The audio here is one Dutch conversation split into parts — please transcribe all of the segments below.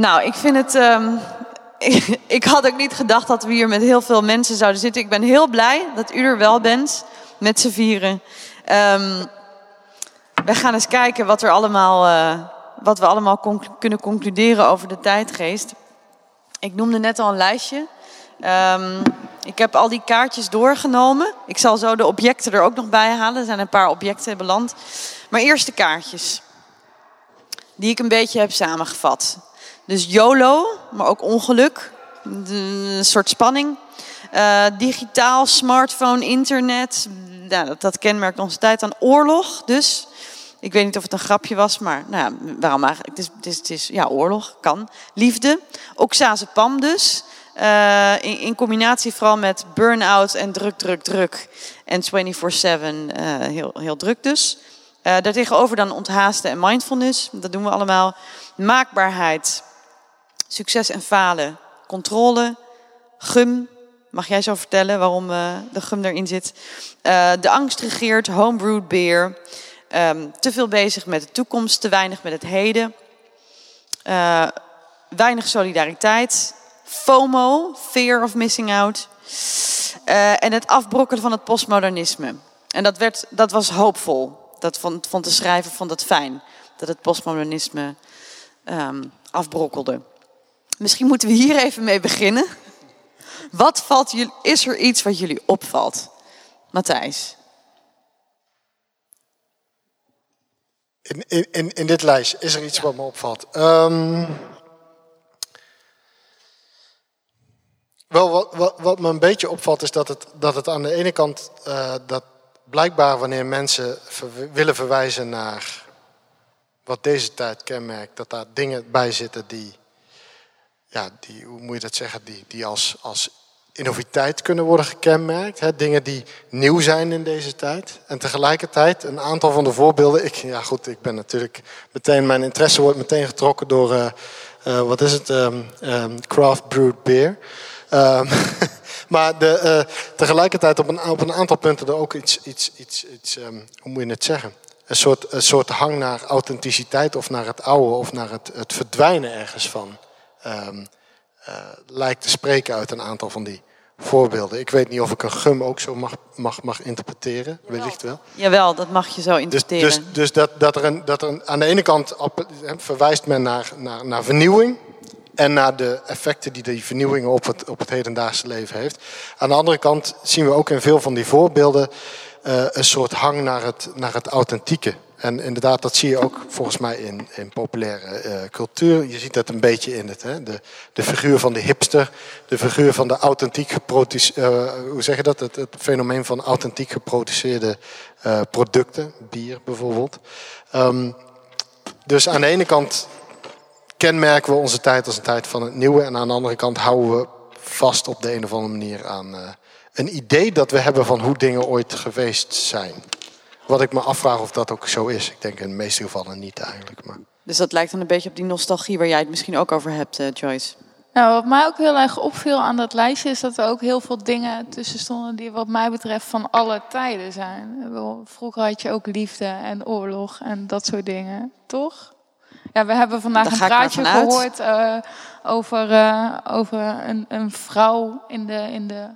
Nou, ik vind het. Um, ik, had ook niet gedacht dat we hier met heel veel mensen zouden zitten. Ik ben heel blij dat u er wel bent met z'n vieren. Um, we gaan eens kijken wat, er allemaal, uh, wat we allemaal kunnen concluderen over de tijdgeest. Ik noemde net al een lijstje. Um, ik heb al die kaartjes doorgenomen. Ik zal zo de objecten er ook nog bij halen. Er zijn een paar objecten beland. Maar eerst de kaartjes. Die ik een beetje heb samengevat. Dus YOLO, maar ook ongeluk. Een soort spanning. Uh, digitaal, smartphone, internet. Ja, dat, dat kenmerkt onze tijd aan oorlog. Dus ik weet niet of het een grapje was, maar nou ja, waarom eigenlijk? Het is, het is, ja, oorlog, kan. Liefde. Oxazepam dus. Uh, in, in, combinatie vooral met burn-out en druk, druk, druk. En 24-7 uh, heel, heel druk dus. Uh, daartegenover dan onthaasten en mindfulness. Dat doen we allemaal. Maakbaarheid. Succes en falen. Controle. Gum. Mag jij zo vertellen waarom uh, de gum erin zit? de angst regeert. Homebrewed beer. Um, te veel bezig met de toekomst. Te weinig met het heden. weinig solidariteit FOMO, fear of missing out. En het afbrokkelen van het postmodernisme. En dat, werd, dat was hoopvol. Dat vond, vond de schrijver vond dat fijn. Dat het postmodernisme um, afbrokkelde. Misschien moeten we hier even mee beginnen. Wat valt jullie, is er iets wat jullie opvalt? Matthijs. In, in, in dit lijst is er iets wat me opvalt. Um, Wel, wat, wat, wat, me een beetje opvalt is dat het, dat het aan de ene kant uh, dat blijkbaar wanneer mensen willen verwijzen naar wat deze tijd kenmerkt, dat daar dingen bij zitten die, ja, die hoe moet je dat zeggen, die, die als, als innoviteit kunnen worden gekenmerkt. Hè? Dingen die nieuw zijn in deze tijd. En tegelijkertijd een aantal van de voorbeelden. Ik, ja goed, ik ben natuurlijk meteen, mijn interesse wordt meteen getrokken door, uh, uh, wat is het, um, um, craft brewed beer. Um, maar de, uh, tegelijkertijd op een, op een aantal punten er ook iets, iets, iets, iets hoe moet je het zeggen? Een soort, een soort hang naar authenticiteit of naar het oude of naar het, het verdwijnen ergens van. Um, uh, lijkt te spreken uit een aantal van die voorbeelden. Ik weet niet of ik een gum ook zo mag, mag, mag interpreteren, Jawel. wellicht wel. Jawel, dat mag je zo dus- interpreteren. Dus, dus, dus dat, dat, er een, dat er een, aan de ene kant verwijst men naar, naar, naar vernieuwing en naar de effecten die die vernieuwing op het, op het hedendaagse leven heeft. Aan de andere kant zien we ook in veel van die voorbeelden uh, een soort hang naar het, naar het authentieke. En inderdaad, dat zie je ook volgens mij in, in populaire uh, cultuur. Je ziet dat een beetje in het. Hè? De, de figuur van de hipster, de figuur van de authentiek geproduceerde. Uh, hoe zeg je dat? Het, het, fenomeen van authentiek geproduceerde uh, producten, bier bijvoorbeeld. Um, dus aan de ene kant kenmerken we onze tijd als een tijd van het nieuwe. En aan de andere kant houden we vast op de een of andere manier aan uh, een idee dat we hebben van hoe dingen ooit geweest zijn. Wat ik me afvraag of dat ook zo is. Ik denk in de meeste gevallen niet eigenlijk. Maar... Dus dat lijkt dan een beetje op die nostalgie waar jij het misschien ook over hebt, uh, Joyce. Nou, wat mij ook heel erg opviel aan dat lijstje is dat er ook heel veel dingen tussen stonden die wat mij betreft van alle tijden zijn. Vroeger had je ook liefde en oorlog en dat soort dingen, toch? Ja, we hebben vandaag een praatje gehoord uh, over, uh, over een, een, vrouw in de, in de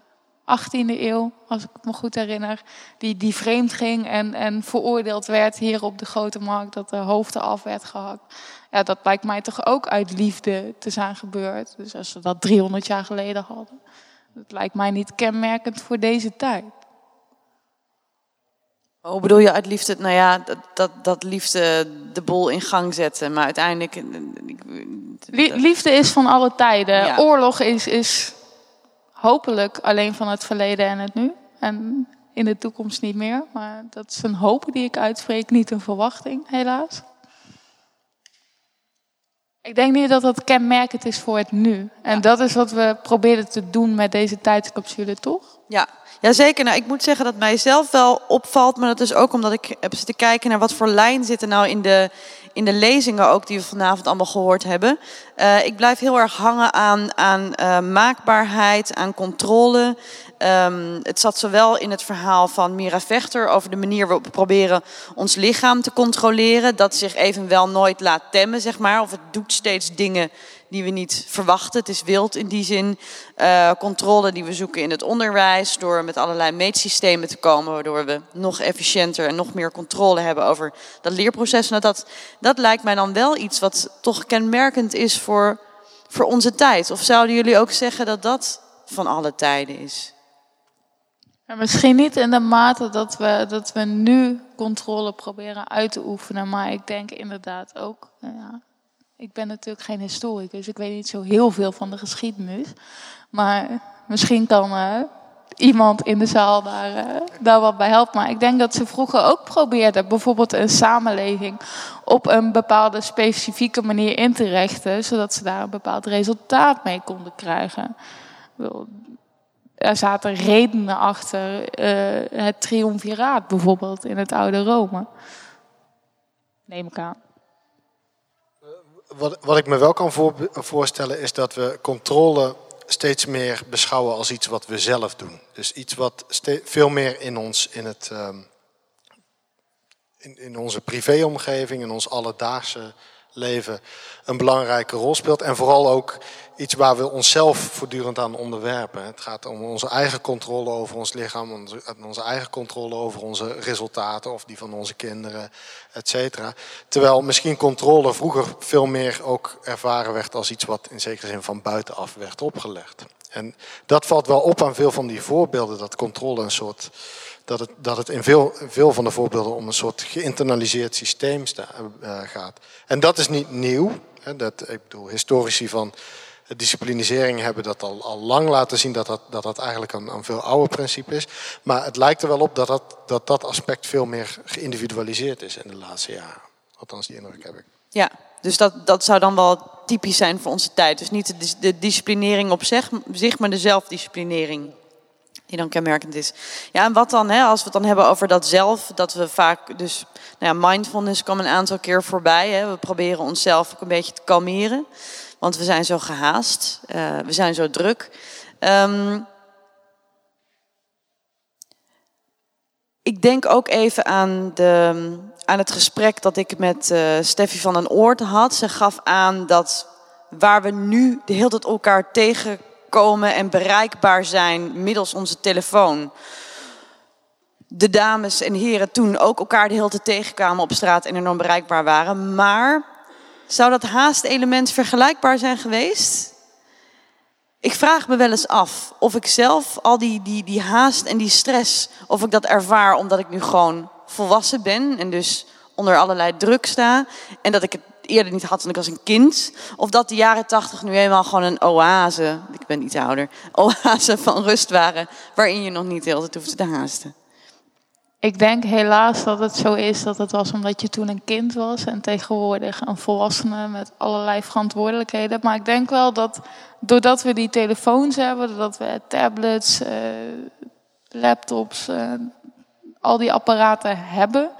18e eeuw, als ik me goed herinner, die, die vreemd ging en, en veroordeeld werd hier op de grote markt, dat de hoofden af werd gehakt. Ja, dat lijkt mij toch ook uit liefde te zijn gebeurd. Dus als ze dat 300 jaar geleden hadden, dat lijkt mij niet kenmerkend voor deze tijd. Hoe bedoel je uit liefde? Nou ja, dat, dat, dat liefde de bol in gang zetten. Maar uiteindelijk. Liefde is van alle tijden. Oorlog is, is hopelijk alleen van het verleden en het nu. En in de toekomst niet meer. Maar dat is een hoop die ik uitspreek, niet een verwachting, helaas. Ik denk niet dat dat kenmerkend is voor het nu. En dat is wat we proberen te doen met deze tijdscapsule, toch? Ja, Jazeker, nou, ik moet zeggen dat mij zelf wel opvalt, maar dat is ook omdat ik heb zitten kijken naar wat voor lijn zit er nou in de, in de lezingen ook die we vanavond allemaal gehoord hebben. Uh, ik blijf heel erg hangen aan, aan uh, maakbaarheid, aan controle, Ehm, het zat zowel in het verhaal van Mira Vechter over de manier waarop we proberen ons lichaam te controleren. Dat zich evenwel nooit laat temmen, zeg maar. Of het doet steeds dingen die we niet verwachten. Het is wild in die zin. Uh, controle die we zoeken in het onderwijs. Door met allerlei meetsystemen te komen. Waardoor we nog efficiënter en nog meer controle hebben over dat leerproces. Nou, dat, dat lijkt mij dan wel iets wat toch kenmerkend is voor, voor onze tijd. Of zouden jullie ook zeggen dat dat van alle tijden is? Ja, misschien niet in de mate dat we, dat we nu controle proberen uit te oefenen. Maar ik denk inderdaad ook. Ja, ik ben natuurlijk geen historicus, ik weet niet zo heel veel van de geschiedenis. Maar misschien kan uh, iemand in de zaal daar, uh, daar wat bij helpen. Maar ik denk dat ze vroeger ook probeerden bijvoorbeeld een samenleving op een bepaalde specifieke manier in te richten, zodat ze daar een bepaald resultaat mee konden krijgen. Er zaten redenen achter uh, het triumviraat bijvoorbeeld in het oude Rome. Neem ik aan wat, wat ik me wel kan voorstellen is dat we controle steeds meer beschouwen als iets wat we zelf doen. Dus iets wat veel meer in ons, in het, um, in, in onze privéomgeving, in ons alledaagse leven een belangrijke rol speelt. En vooral ook iets waar we onszelf voortdurend aan onderwerpen. Het gaat om onze eigen controle over ons lichaam, onze, eigen controle over onze resultaten of die van onze kinderen, et cetera. Terwijl misschien controle vroeger veel meer ook ervaren werd als iets wat in zekere zin van buitenaf werd opgelegd. En dat valt wel op aan veel van die voorbeelden, dat controle een soort dat het, dat het in veel, veel van de voorbeelden om een soort geïnternaliseerd systeem uh, gaat. En dat is niet nieuw. Hè, dat, ik bedoel, historici van disciplinisering hebben dat al, al lang laten zien dat dat, dat, dat eigenlijk een, een veel ouder principe is. Maar het lijkt er wel op dat dat, dat aspect veel meer geïndividualiseerd is in de laatste jaren. Althans, die indruk heb ik. Ja, dus dat, dat zou dan wel typisch zijn voor onze tijd. Dus niet de, disciplinering op zich, maar de zelfdisciplinering dan kenmerkend is. Ja, en wat dan, hè, als we het dan hebben over dat zelf, dat we vaak, dus nou ja, mindfulness kwam een aantal keer voorbij. Hè. We proberen onszelf ook een beetje te kalmeren, want we zijn zo gehaast, uh, we zijn zo druk. Um, ik denk ook even aan, de, aan het gesprek dat ik met uh, Steffi van den Oort had. Ze gaf aan dat waar we nu de hele tijd elkaar tegen komen en bereikbaar zijn middels onze telefoon. De dames en heren toen ook elkaar de hele tijd tegenkwamen op straat en enorm bereikbaar waren. Maar zou dat haastelement vergelijkbaar zijn geweest? Ik vraag me wel eens af of ik zelf al die, die, die haast en die stress, of ik dat ervaar omdat ik nu gewoon volwassen ben en dus onder allerlei druk sta. En dat ik het eerder niet had toen ik was een kind. Of dat de jaren tachtig nu eenmaal gewoon een oase, ik ben iets ouder, oase van rust waren. Waarin je nog niet heel tijd hoefde te haasten. Ik denk helaas dat het zo is dat het was omdat je toen een kind was en tegenwoordig een volwassene met allerlei verantwoordelijkheden. Maar ik denk wel dat doordat we die telefoons hebben, doordat we tablets, eh, laptops, eh, al die apparaten hebben,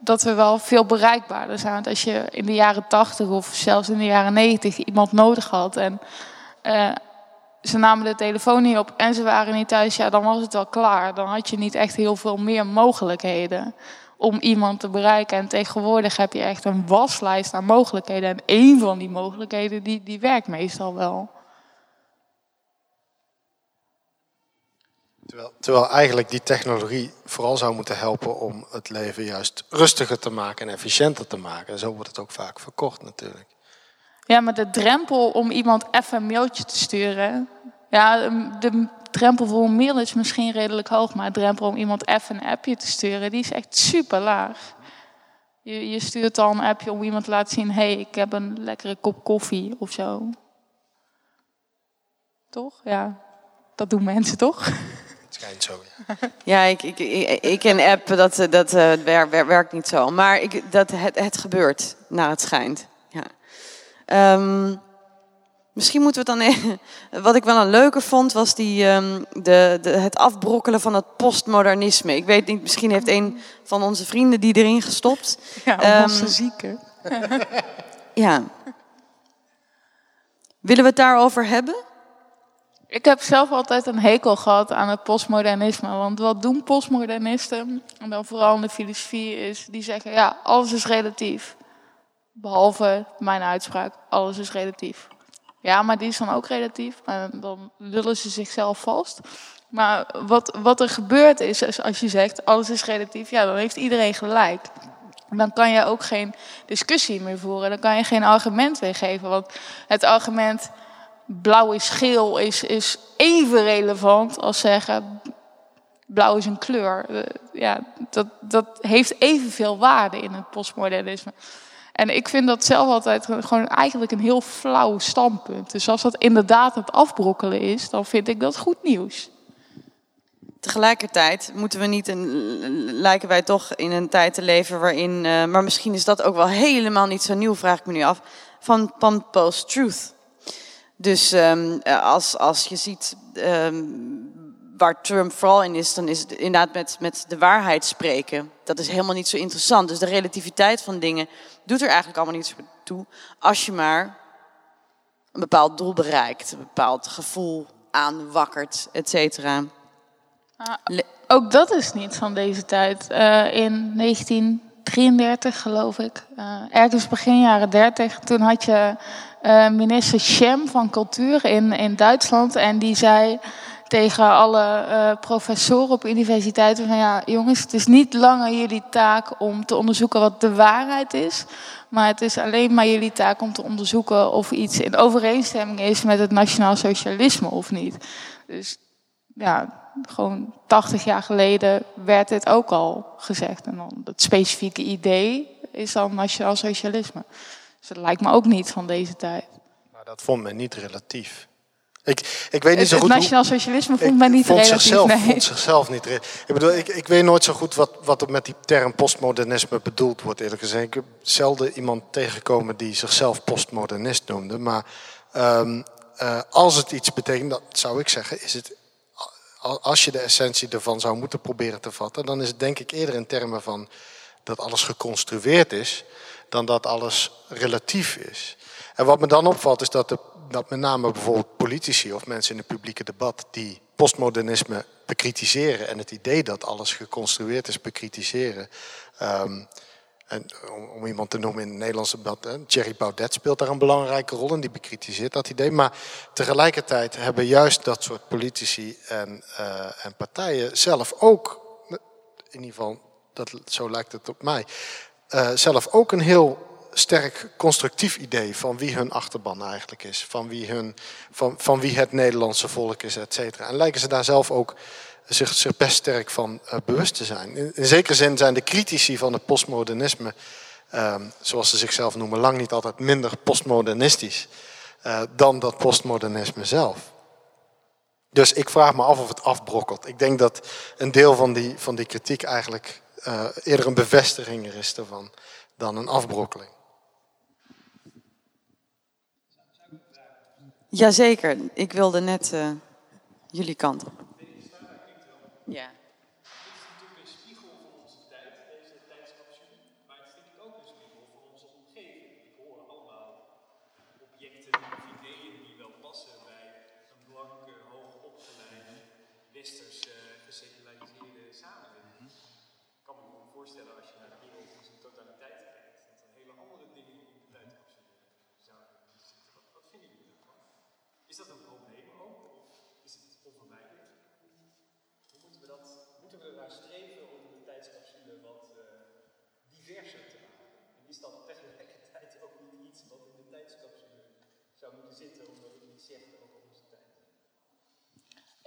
dat we wel veel bereikbaarder zijn. Want als je in de jaren 80 of zelfs in de jaren 90 iemand nodig had en uh, ze namen de telefoon niet op en ze waren niet thuis, ja, dan was het wel klaar. Dan had je niet echt heel veel meer mogelijkheden om iemand te bereiken. En tegenwoordig heb je echt een waslijst aan mogelijkheden. En één van die mogelijkheden, die, die werkt meestal wel. Terwijl, terwijl eigenlijk die technologie vooral zou moeten helpen om het leven juist rustiger te maken en efficiënter te maken. En zo wordt het ook vaak verkocht natuurlijk. Ja, maar de drempel om iemand even een mailtje te sturen. Ja, de drempel voor een mail is misschien redelijk hoog, maar de drempel om iemand even een appje te sturen, die is echt super laag. Je, je stuurt dan een appje om iemand te laten zien: hé, hey, ik heb een lekkere kop koffie of zo. Toch? Ja, dat doen mensen toch? schijnt zo. Ja, ja ik, ik, ik, ik ken app, dat, dat uh, werkt, werkt niet zo. Maar ik, dat, het, het gebeurt, naar het schijnt. Ja. Um, misschien moeten we het dan... Even, wat ik wel een leuke vond, was die, um, de, de, het afbrokkelen van het postmodernisme. Ik weet niet, misschien heeft een van onze vrienden die erin gestopt. Ja, onze um, zieke. ja. Willen we het daarover hebben? Ik heb zelf altijd een hekel gehad aan het postmodernisme. Want wat doen postmodernisten, en dan vooral in de filosofie, is die zeggen: ja, alles is relatief. Behalve mijn uitspraak: alles is relatief. Ja, maar die is dan ook relatief. Maar dan lullen ze zichzelf vast. Maar wat, wat er gebeurt is, is, als je zegt alles is relatief, ja, dan heeft iedereen gelijk. Dan kan je ook geen discussie meer voeren. Dan kan je geen argument meer geven. Want het argument blauw is geel is, is even relevant als zeggen blauw is een kleur. Eh, ja, dat, dat heeft evenveel waarde in het postmodernisme. En ik vind dat zelf altijd gewoon eigenlijk een heel flauw standpunt. Dus als dat inderdaad het afbrokkelen is, dan vind ik dat goed nieuws. Tegelijkertijd moeten we niet een, lijken wij toch in een tijd te leven waarin, uh, maar misschien is dat ook wel helemaal niet zo nieuw, vraag ik me nu af, van, van post-truth. Dus um, als, als je ziet um, waar Trump vooral in is, dan is het inderdaad met, met de waarheid spreken. Dat is helemaal niet zo interessant. Dus de relativiteit van dingen doet er eigenlijk allemaal niet toe. Als je maar een bepaald doel bereikt, een bepaald gevoel aanwakkert, et cetera. Ah, ook dat is niet van deze tijd. Uh, in 1933 geloof ik, uh, ergens begin jaren 30, toen had je uh, minister Schem van Cultuur in, in Duitsland en die zei tegen alle uh, professoren op universiteiten van ja, jongens, het is niet langer jullie taak om te onderzoeken wat de waarheid is, maar het is alleen maar jullie taak om te onderzoeken of iets in overeenstemming is met het nationaal socialisme of niet. Dus ja, gewoon 80 jaar geleden werd dit ook al gezegd. En dan het specifieke idee is dan nationaal socialisme. Dus dat lijkt me ook niet van deze tijd. Maar dat vond men niet relatief. Ik, ik weet niet zo goed. Het nationaal socialisme vond men niet relatief. Zichzelf, nee. vond zichzelf niet Ik bedoel, ik, ik weet nooit zo goed wat, wat er met die term postmodernisme bedoeld wordt, eerlijk gezegd. Ik heb zelden iemand tegengekomen die zichzelf postmodernist noemde. Maar um, uh, als het iets betekent, dat zou ik zeggen, is het. Als je de essentie ervan zou moeten proberen te vatten, dan is het denk ik eerder in termen van dat alles geconstrueerd is, dan dat alles relatief is. En wat me dan opvalt is dat, de, dat met name bijvoorbeeld politici of mensen in het publieke debat die postmodernisme bekritiseren en het idee dat alles geconstrueerd is bekritiseren. Um, en om, iemand te noemen in het Nederlandse debat, hè, Thierry Baudet speelt daar een belangrijke rol in, die bekritiseert dat idee. Maar tegelijkertijd hebben juist dat soort politici en, uh, en partijen zelf ook, in ieder geval, dat, zo lijkt het op mij, uh, zelf ook een heel sterk constructief idee van wie hun achterban eigenlijk is. Van wie, hun, van, van wie het Nederlandse volk is, et cetera. En lijken ze daar zelf ook zich, zich best sterk van uh, bewust te zijn. In, zekere zin zijn de critici van het postmodernisme, uh, zoals ze zichzelf noemen, lang niet altijd minder postmodernistisch uh, dan dat postmodernisme zelf. Dus ik vraag me af of het afbrokkelt. Ik denk dat een deel van die, van die kritiek eigenlijk uh, eerder een bevestiging er is ervan dan een afbrokkeling. Jazeker, ik wilde net uh, jullie kant op. Ja. voorstellen als je naar de wereld in zijn totaliteit kijkt, dat er hele andere dingen in de tijdcapsule zouden zitten. Wat, wat vinden jullie daarvan? Is dat een probleem ook, of is het onvermijdelijk? Hoe moeten we, dat, moeten we ernaar streven om de tijdscapsule wat uh, diverser te maken? En is dat tegelijkertijd ook niet iets wat in de tijdscapsule zou moeten zitten, omdat het niet zegt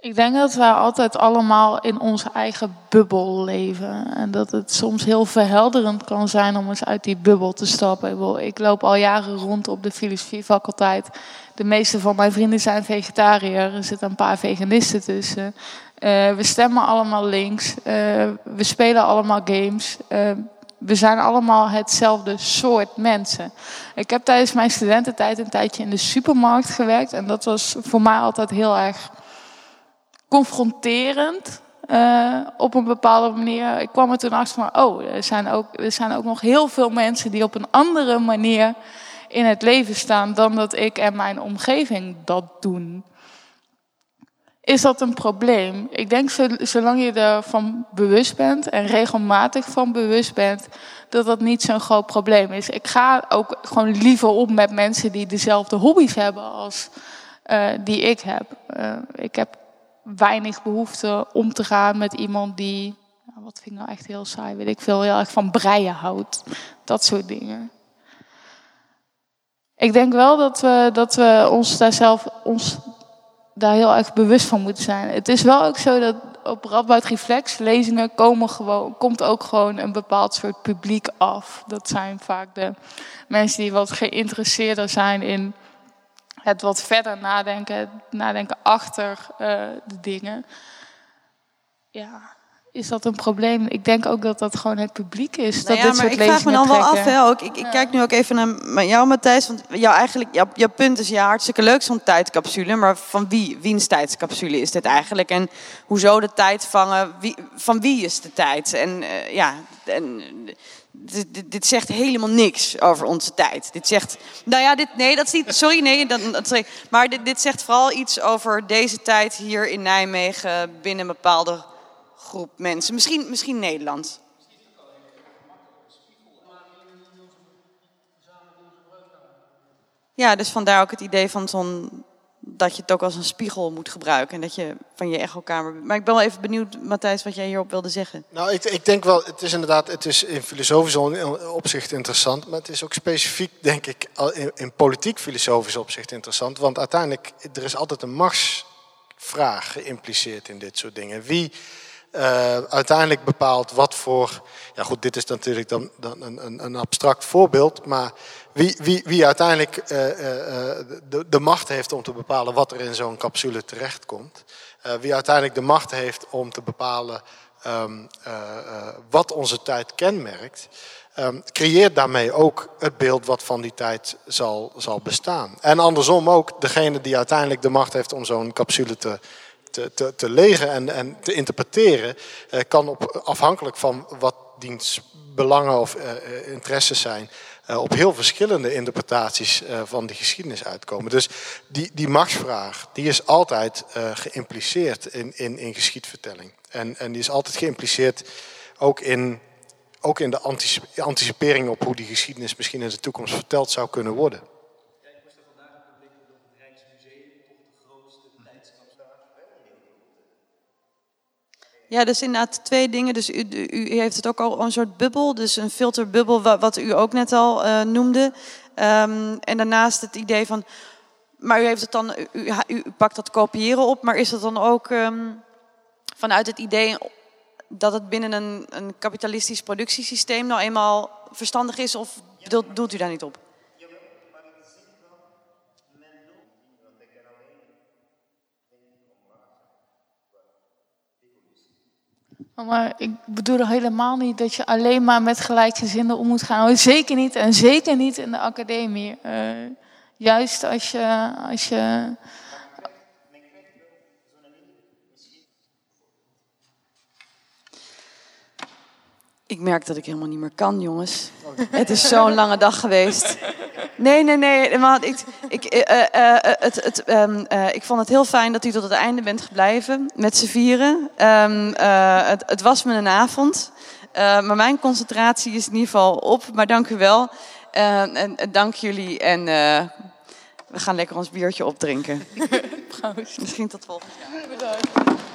ik denk dat we altijd allemaal in onze eigen bubbel leven. En dat het soms heel verhelderend kan zijn om eens uit die bubbel te stappen. Ik loop al jaren rond op de filosofiefaculteit. De meeste van mijn vrienden zijn vegetariër. Er zitten een paar veganisten tussen. Uh, we stemmen allemaal links. Uh, we spelen allemaal games. Uh, we zijn allemaal hetzelfde soort mensen. Ik heb tijdens mijn studententijd een tijdje in de supermarkt gewerkt. En dat was voor mij altijd heel erg confronterend. Uh, op een bepaalde manier. Ik kwam er toen achter van, oh, er zijn, ook, er zijn ook nog heel veel mensen die op een andere manier in het leven staan dan dat ik en mijn omgeving dat doen. is dat een probleem? Ik denk zolang je ervan bewust bent en regelmatig van bewust bent, dat dat niet zo'n groot probleem is. Ik ga ook gewoon liever om met mensen die dezelfde hobby's hebben als uh, die ik heb. Uh, ik heb weinig behoefte om te gaan met iemand die, wat vind ik nou echt heel saai, weet ik veel, heel erg van breien houdt. Dat soort dingen. Ik denk wel dat we, dat we ons daar zelf ons daar heel erg bewust van moeten zijn. Het is wel ook zo dat op Radboud Reflex lezingen komen gewoon, komt ook gewoon een bepaald soort publiek af. Dat zijn vaak de mensen die wat geïnteresseerder zijn in het wat verder nadenken, nadenken achter uh, de dingen. Ja, is dat een probleem? Ik denk ook dat dat gewoon het publiek is. Nou dat ja, dit maar soort ik vraag me dan trekken. wel af. Hè, ook. Ik, ik kijk nu ook even naar jou, Matthijs. Want jou eigenlijk, jouw, jouw punt is ja, hartstikke leuk zo'n tijdcapsule. Maar van wie, wiens tijdscapsule is dit eigenlijk? En hoezo de tijd vangen? Wie, van wie is de tijd? En uh, ja, en, dit, dit, zegt helemaal niks over onze tijd. Dit zegt, nou ja, dit, nee, dat is niet, sorry, nee, dat, dat, maar dit, dit zegt vooral iets over deze tijd hier in Nijmegen binnen een bepaalde groep mensen. Misschien, misschien Nederland. Ja, dus vandaar ook het idee van zo'n dat je het ook als een spiegel moet gebruiken en dat je van je echokamer. Maar ik ben wel even benieuwd, Matthijs, wat jij hierop wilde zeggen. Nou, ik, ik denk wel, het is inderdaad, het is in filosofisch opzicht interessant, maar het is ook specifiek, denk ik, in, in politiek filosofisch opzicht interessant, want uiteindelijk er is altijd een machtsvraag geïmpliceerd in dit soort dingen. Wie uh, uiteindelijk bepaalt wat voor. Ja, goed, dit is natuurlijk dan, dan een, een, abstract voorbeeld. Maar wie, wie, wie uiteindelijk uh, uh, de, de, macht heeft om te bepalen wat er in zo'n capsule terechtkomt. wie uiteindelijk de macht heeft om te bepalen um, wat onze tijd kenmerkt. Um, creëert daarmee ook het beeld wat van die tijd zal, zal bestaan. En andersom ook degene die uiteindelijk de macht heeft om zo'n capsule te te, te, te legen en, en te interpreteren, eh, kan op, afhankelijk van wat diens belangen of uh, interesses zijn, op heel verschillende interpretaties van de geschiedenis uitkomen. Dus die, die machtsvraag, die is altijd geïmpliceerd in, in, in geschiedvertelling. En, en die is altijd geïmpliceerd ook in, ook in de anticipering op hoe die geschiedenis misschien in de toekomst verteld zou kunnen worden. Ja, dus inderdaad twee dingen. Dus u, u, heeft het ook al een soort bubbel, dus een filterbubbel, wat, wat u ook net al uh, noemde. Um, en daarnaast het idee van, maar u heeft het dan, u, u, pakt dat kopiëren op, maar is dat dan ook um, vanuit het idee dat het binnen een, een kapitalistisch productiesysteem nou eenmaal verstandig is, of doelt, doelt u daar niet op? Maar ik bedoel helemaal niet dat je alleen maar met gelijkgezinden om moet gaan. Zeker niet en zeker niet in de academie. Uh, juist als je, als je Ik merk dat ik helemaal niet meer kan, jongens. Het is zo'n lange dag geweest. Nee, nee, nee. Maar ik, ik, uh, uh, het, het, um, uh, ik vond het heel fijn dat u tot het einde bent gebleven met z'n vieren. Um, het, het, was me een avond. maar mijn concentratie is in ieder geval op. Maar dank u wel. en dank jullie. En we gaan lekker ons biertje opdrinken. Misschien tot volgend jaar. Bedankt.